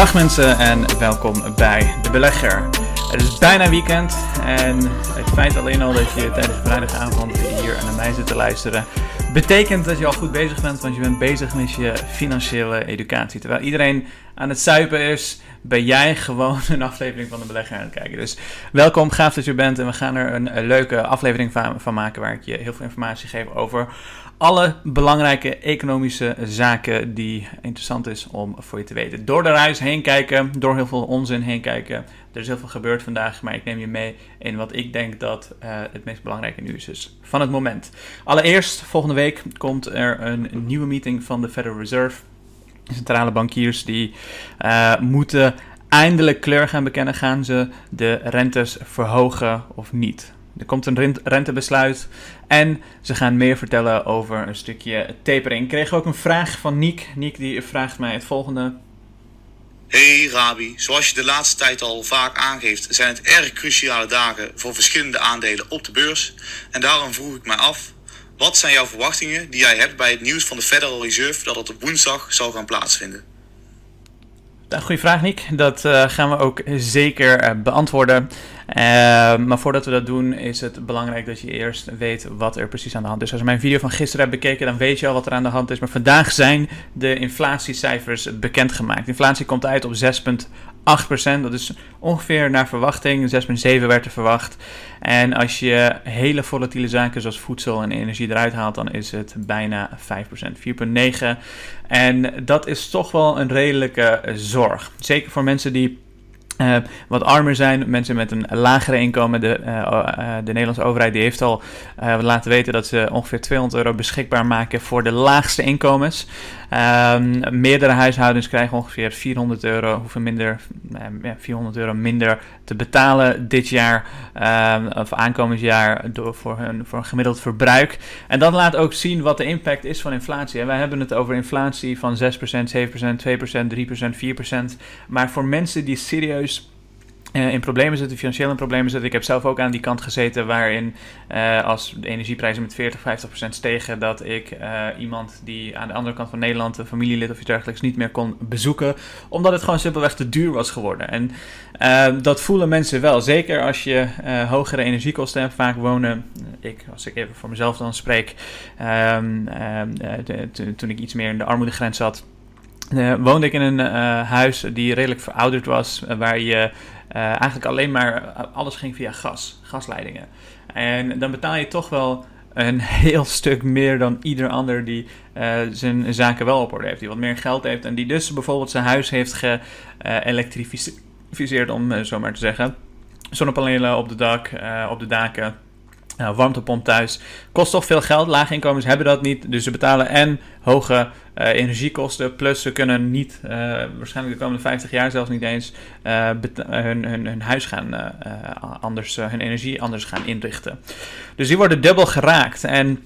Dag mensen en welkom bij De Belegger. Het is bijna weekend en het feit alleen al dat je tijdens de vrijdagavond hier naar mij zit te luisteren, betekent dat je al goed bezig bent, want je bent bezig met je financiële educatie. Terwijl iedereen aan het zuipen is, ben jij gewoon een aflevering van de belegger aan het kijken. Dus welkom, gaaf dat je bent en we gaan er een, leuke aflevering van, maken waar ik je heel veel informatie geef over alle belangrijke economische zaken die interessant is om voor je te weten. Door de reis heen kijken, door heel veel onzin heen kijken. Er is heel veel gebeurd vandaag, maar ik neem je mee in wat ik denk dat uh, het meest belangrijke nieuws is van het moment. Allereerst, volgende week komt er een nieuwe meeting van de Federal Reserve. Centrale bankiers die uh, moeten eindelijk kleur gaan bekennen. Gaan ze de rentes verhogen of niet? Er komt een rentebesluit en ze gaan meer vertellen over een stukje tapering. Ik kreeg ook een vraag van Niek. Niek die vraagt mij het volgende. Hey Rabi, zoals je de laatste tijd al vaak aangeeft, zijn het erg cruciale dagen voor verschillende aandelen op de beurs. En daarom vroeg ik mij af, wat zijn jouw verwachtingen die jij hebt bij het nieuws van de Federal Reserve dat het op woensdag zal gaan plaatsvinden? Goeie vraag, Nick. Dat uh, gaan we ook zeker uh, beantwoorden. Uh, maar voordat we dat doen, is het belangrijk dat je eerst weet wat er precies aan de hand is. Als je mijn video van gisteren hebt bekeken, dan weet je al wat er aan de hand is. Maar vandaag zijn de inflatiecijfers bekendgemaakt. Inflatie komt uit op 8%. Dat is ongeveer naar verwachting. 6,7 werd er verwacht. En als je hele volatiele zaken zoals voedsel en energie eruit haalt, dan is het bijna 5%. 4,9. En dat is toch wel een redelijke zorg. Zeker voor mensen die uh, wat armer zijn, mensen met een lagere inkomen. De, uh, uh, de Nederlandse overheid die heeft al laten weten dat ze ongeveer 200 euro beschikbaar maken voor de laagste inkomens. Um, meerdere huishoudens krijgen ongeveer 400 euro, hoeven minder, ja, 400 euro minder te betalen dit jaar um, of aankomend jaar door, voor, hun, voor een gemiddeld verbruik. En dat laat ook zien wat de impact is van inflatie. En wij hebben het over inflatie van 6%, 7%, 2%, 3%, 4%. Maar voor mensen die serieus uh, in problemen zitten, financieel in problemen zitten. Ik heb zelf ook aan die kant gezeten waarin uh, als de energieprijzen met 40, 50 procent stegen, dat ik uh, iemand die aan de andere kant van Nederland, een familielid of iets dergelijks, niet meer kon bezoeken, omdat het gewoon simpelweg te duur was geworden. En dat voelen mensen wel, zeker als je hogere energiekosten hebt. Vaak wonen, ik, als ik even voor mezelf dan spreek, um, toen ik iets meer in de armoedegrens zat, woonde ik in een huis die redelijk verouderd was, waar je eigenlijk alleen maar, eh, alles ging via gas, gasleidingen. En dan betaal je toch wel een heel stuk meer dan ieder ander die zijn zaken wel op orde heeft. Die wat meer geld heeft en die dus bijvoorbeeld zijn huis heeft geëlektrificeerd, om zo maar te zeggen. Zonnepanelen op de dak, op de daken. Nou, warmtepomp thuis kost toch veel geld. Lage inkomens hebben dat niet. Dus ze betalen en hoge uh, energiekosten. Plus ze kunnen niet, uh, waarschijnlijk de komende 50 jaar zelfs niet eens, uh, hun, hun, hun, huis gaan anders, hun energie anders gaan inrichten. Dus die worden dubbel geraakt. En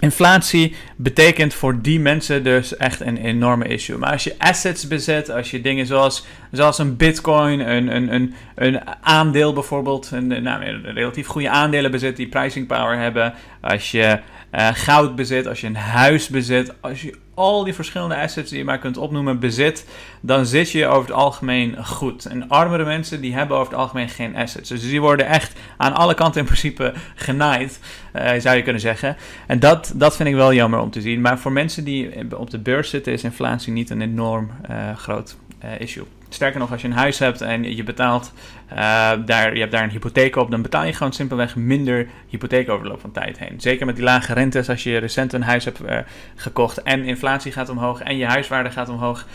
Inflatie betekent voor die mensen dus echt een enorme issue. Maar als je assets bezet, als je dingen zoals, zoals een bitcoin, een, een, een, een aandeel bijvoorbeeld, een, nou, een relatief goede aandelen bezit die pricing power hebben, als je uh, goud bezit, als je een huis bezit, als je al die verschillende assets die je maar kunt opnoemen bezit, dan zit je over het algemeen goed. En armere mensen die hebben over het algemeen geen assets. Dus die worden echt aan alle kanten in principe genaaid, uh, zou je kunnen zeggen. En dat, dat vind ik wel jammer om te zien. Maar voor mensen die op de beurs zitten is inflatie niet een enorm uh, groot issue. Sterker nog, als je een huis hebt en je betaalt uh, daar, je hebt daar een hypotheek op, dan betaal je gewoon simpelweg minder hypotheek over de loop van tijd heen. Zeker met die lage rentes als je recent een huis hebt uh, gekocht en inflatie gaat omhoog en je huiswaarde gaat omhoog.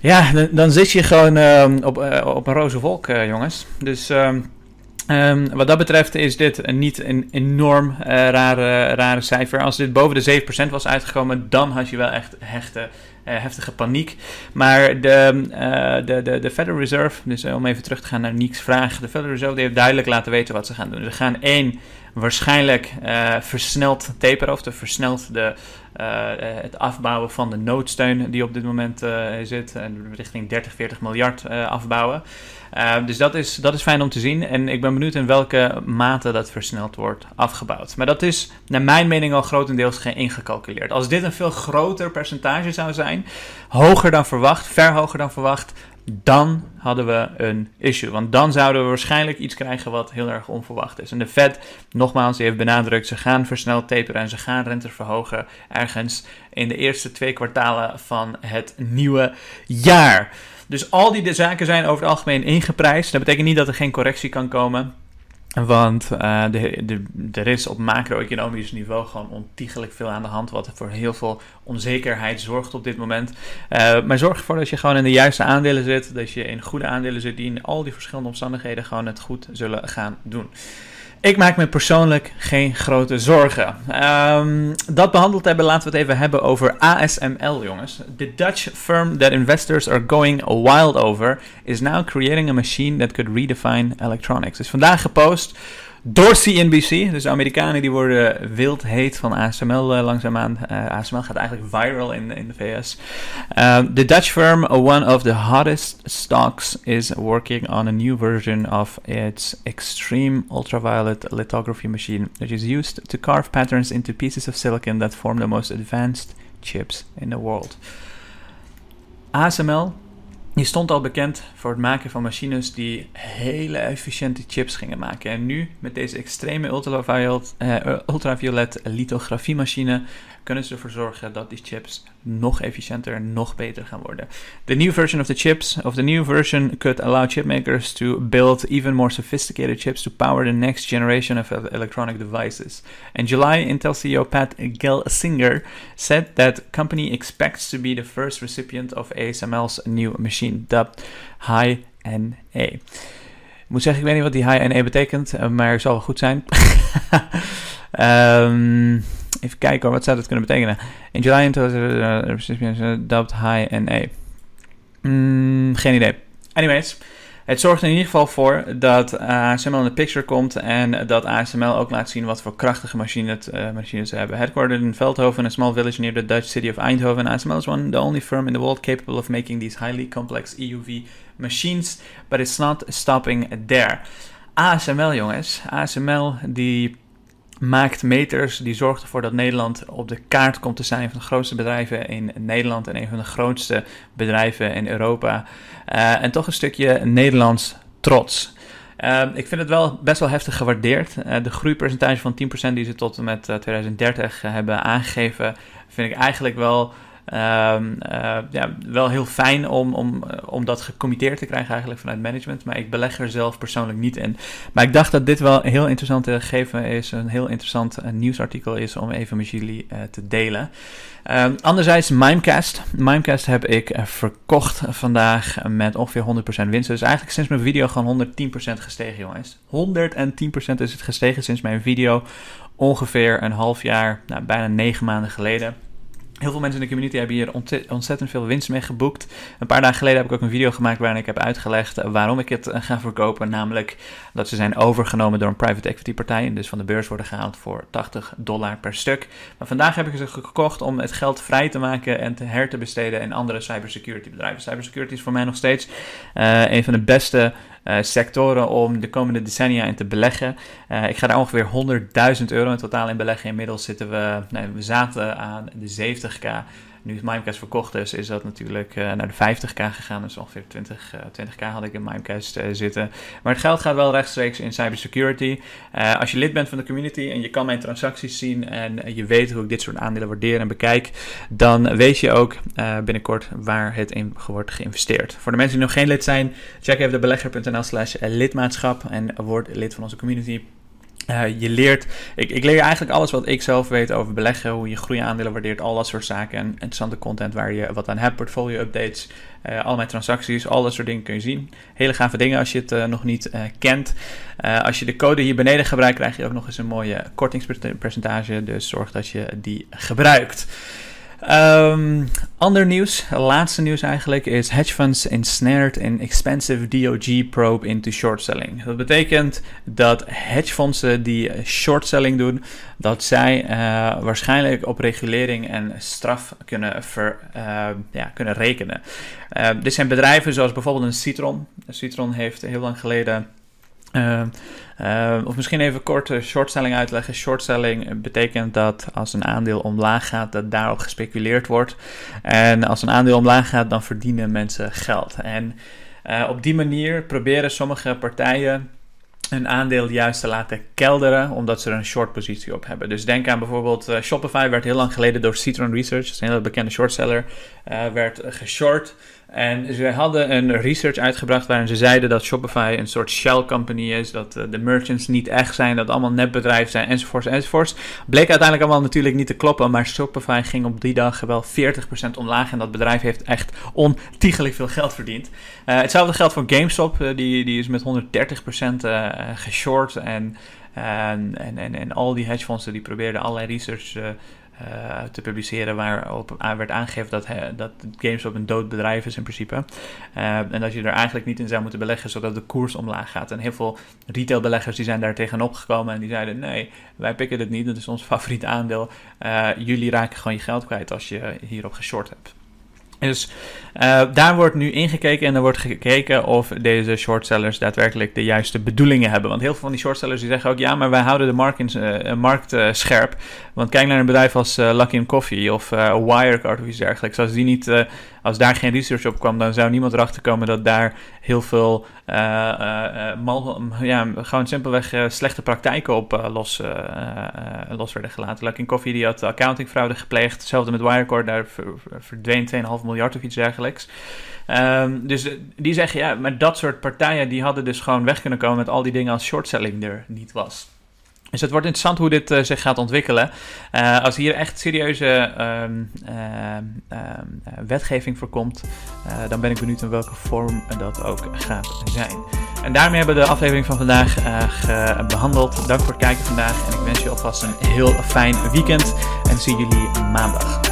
Ja, dan, dan zit je gewoon op, op een roze wolk, jongens. Dus Um, wat dat betreft is dit niet een enorm uh, rare, rare cijfer. Als dit boven de 7% was uitgekomen, dan had je wel echt hechte heftige paniek. Maar de, uh, de, de, de Federal Reserve, dus om even terug te gaan naar Niek's vraag. De Federal Reserve heeft duidelijk laten weten wat ze gaan doen. Ze gaan één, waarschijnlijk uh, versneld taperen, of versneld de, het afbouwen van de noodsteun die op dit moment zit. richting 30, 40 miljard afbouwen. Dus dat is, dat is fijn om te zien. En ik ben benieuwd in welke mate dat versneld wordt afgebouwd. Maar dat is naar mijn mening al grotendeels ingecalculeerd. Als dit een veel groter percentage zou zijn, hoger dan verwacht, ver hoger dan verwacht, dan hadden we een issue. Want dan zouden we waarschijnlijk iets krijgen wat heel erg onverwacht is. En de Fed, nogmaals, die heeft benadrukt, ze gaan versneld taperen en ze gaan rente verhogen ergens in de eerste twee kwartalen van het nieuwe jaar. Dus al die zaken zijn over het algemeen ingeprijsd. Dat betekent niet dat er geen correctie kan komen. Want uh, de, de, er is op macro-economisch niveau gewoon ontiegelijk veel aan de hand, wat voor heel veel onzekerheid zorgt op dit moment. Uh, maar zorg ervoor dat je gewoon in de juiste aandelen zit, dat je in goede aandelen zit die in al die verschillende omstandigheden gewoon het goed zullen gaan doen. Ik maak me persoonlijk geen grote zorgen. Um, dat behandeld hebben, laten we het even hebben over ASML, jongens. The Dutch firm that investors are going wild over is now creating a machine that could redefine electronics. Dus vandaag gepost door CNBC. Dus de Amerikanen die worden wild heet van ASML uh, langzaamaan. Uh, ASML gaat eigenlijk viral in, in de VS. Um, the Dutch firm, one of the hottest stocks, is working on a new version of its extreme ultraviolet lithography machine, which is used to carve patterns into pieces of silicon that form the most advanced chips in the world. ASML die stond al bekend voor het maken van machines die hele efficiënte chips gingen maken. En nu, met deze extreme ultraviolet, uh, ultraviolet lithografiemachine, kunnen ze ervoor zorgen dat die chips nog efficiënter en nog beter gaan worden. The new version of the chips, of the new version, could allow chipmakers to build even more sophisticated chips to power the next generation of electronic devices. In July, Intel CEO Pat Gelsinger said that company expects to be the first recipient of ASML's new machine, dubbed High-NA. Ik moet zeggen, ik weet niet wat die High-NA betekent, eh, maar het zal wel goed zijn. um, Even kijken wat zou dat kunnen betekenen? In July uh, dubbed high NA. Mm, geen idee. Anyways, het zorgt er in ieder geval voor dat ASML in de picture komt en dat ASML ook laat zien wat voor krachtige machines, uh, machines ze hebben. Headquartered in Veldhoven, a small village near the Dutch city of Eindhoven, ASML is one the only firm in the world capable of making these highly complex EUV machines, but it's not stopping there. ASML jongens, ASML die maakt meters die zorgt ervoor dat Nederland op de kaart komt te zijn van de grootste bedrijven in Nederland en een van de grootste bedrijven in Europa. Uh, en toch een stukje Nederlands trots. Uh, ik vind het wel best wel heftig gewaardeerd. Uh, de groeipercentage van 10% die ze tot en met 2030 hebben aangegeven, vind ik eigenlijk wel ja, wel heel fijn om, om, om dat gecommitteerd te krijgen eigenlijk vanuit management. Maar ik beleg er zelf persoonlijk niet in. Maar ik dacht dat dit wel heel interessant te geven is. Een heel interessant uh, nieuwsartikel is om even met jullie te delen. Um, anderzijds Mimecast. Mimecast heb ik verkocht vandaag met ongeveer 100% winst. Dus eigenlijk sinds mijn video gewoon 110% gestegen jongens. 110% is het gestegen sinds mijn video. Ongeveer een half jaar, nou, bijna 9 maanden geleden. Heel veel mensen in de community hebben hier ontzettend veel winst mee geboekt. Een paar dagen geleden heb ik ook een video gemaakt waarin ik heb uitgelegd waarom ik het eh, ga verkopen. Namelijk dat ze zijn overgenomen door een private equity partij. En dus van de beurs worden gehaald voor 80 dollar per stuk. Maar vandaag heb ik ze gekocht om het geld vrij te maken en te her te besteden in andere cybersecurity bedrijven. Cybersecurity is voor mij nog steeds uh, een van de beste uh, sectoren om de komende decennia in te beleggen. Uh, ik ga daar ongeveer 100.000 euro in totaal in beleggen. Inmiddels zitten we, nee, we zaten aan de 70k nu Mimecast verkocht is, is dat natuurlijk uh, naar de 50k gegaan. Dus ongeveer 20, uh, 20k had ik in Mimecast uh, zitten. Maar het geld gaat wel rechtstreeks in cybersecurity. Uh, als je lid bent van de community en je kan mijn transacties zien en je weet hoe ik dit soort aandelen waardeer en bekijk, dan weet je ook binnenkort waar het in wordt geïnvesteerd. Voor de mensen die nog geen lid zijn, check even de belegger.nl slash lidmaatschap en word lid van onze community. Uh, je leert, ik, ik, leer eigenlijk alles wat ik zelf weet over beleggen, hoe je groeiaandelen waardeert, al dat soort zaken. En interessante content waar je wat aan hebt, portfolio updates, uh, al mijn transacties, al dat soort dingen kun je zien. Hele gave dingen als je het uh, nog niet kent. als je de code hier beneden gebruikt, krijg je ook nog eens een mooie kortingspercentage. Dus zorg dat je die gebruikt. Um, ander nieuws, laatste nieuws eigenlijk, is hedge funds ensnared in expensive DOG probe into short selling. Dat betekent dat hedgefondsen die short selling doen, dat zij uh, waarschijnlijk op regulering en straf kunnen, ver, uh, ja, kunnen rekenen. Uh, dit zijn bedrijven zoals bijvoorbeeld een Citron. Citron heeft heel lang geleden of misschien even kort shortselling uitleggen. Shortselling betekent dat als een aandeel omlaag gaat, dat daarop gespeculeerd wordt. En als een aandeel omlaag gaat, dan verdienen mensen geld. En op die manier proberen sommige partijen een aandeel juist te laten kelderen, omdat ze er een short positie op hebben. Dus denk aan bijvoorbeeld Shopify, werd heel lang geleden door Citron Research, een hele bekende shortseller, werd geshort. En ze hadden een research uitgebracht waarin ze zeiden dat Shopify een soort shell company is, dat eh, de merchants niet echt zijn, dat allemaal netbedrijven zijn, enzovoorts, enzovoorts. Bleek uiteindelijk allemaal natuurlijk niet te kloppen, maar Shopify ging op die dag wel 40% omlaag en dat bedrijf heeft echt ontiegelijk veel geld verdiend. Uh, hetzelfde geldt voor GameStop, uh, die, die is met 130% geshort en, en, en, en, al die hedgefondsen die probeerden allerlei research uh, te publiceren waarop werd aangegeven dat, dat GameStop een dood bedrijf is in principe. Uh, en dat je er eigenlijk niet in zou moeten beleggen zodat de koers omlaag gaat. En heel veel retailbeleggers die zijn daar tegenop gekomen en die zeiden nee, wij pikken dit niet, dat is ons favoriete aandeel. Uh, jullie raken gewoon je geld kwijt als je hierop geshort hebt. Dus uh, daar wordt nu ingekeken en er wordt gekeken of deze shortsellers daadwerkelijk de juiste bedoelingen hebben. Want heel veel van die shortsellers die zeggen ook ja, maar wij houden de markt, in, uh, markt scherp. Want kijk naar een bedrijf als Luckin Coffee of Wirecard of iets dergelijks. Als, die niet, als daar geen research op kwam, dan zou niemand erachter komen dat daar heel veel mal, ja, gewoon simpelweg slechte praktijken op los, los werden gelaten. Luckin Coffee die had accountingfraude gepleegd. Hetzelfde met Wirecard, daar verdween 2,5 miljard of iets dergelijks. Um, dus die zeggen, ja, maar dat soort partijen die hadden dus gewoon weg kunnen komen met al die dingen als shortselling er niet was. Dus het wordt interessant hoe dit uh, zich gaat ontwikkelen. Uh, als hier echt serieuze um, uh, wetgeving voor komt, dan ben ik benieuwd in welke vorm dat ook gaat zijn. En daarmee hebben we de aflevering van vandaag behandeld. Dank voor het kijken vandaag en ik wens je alvast een heel fijn weekend en zie jullie maandag.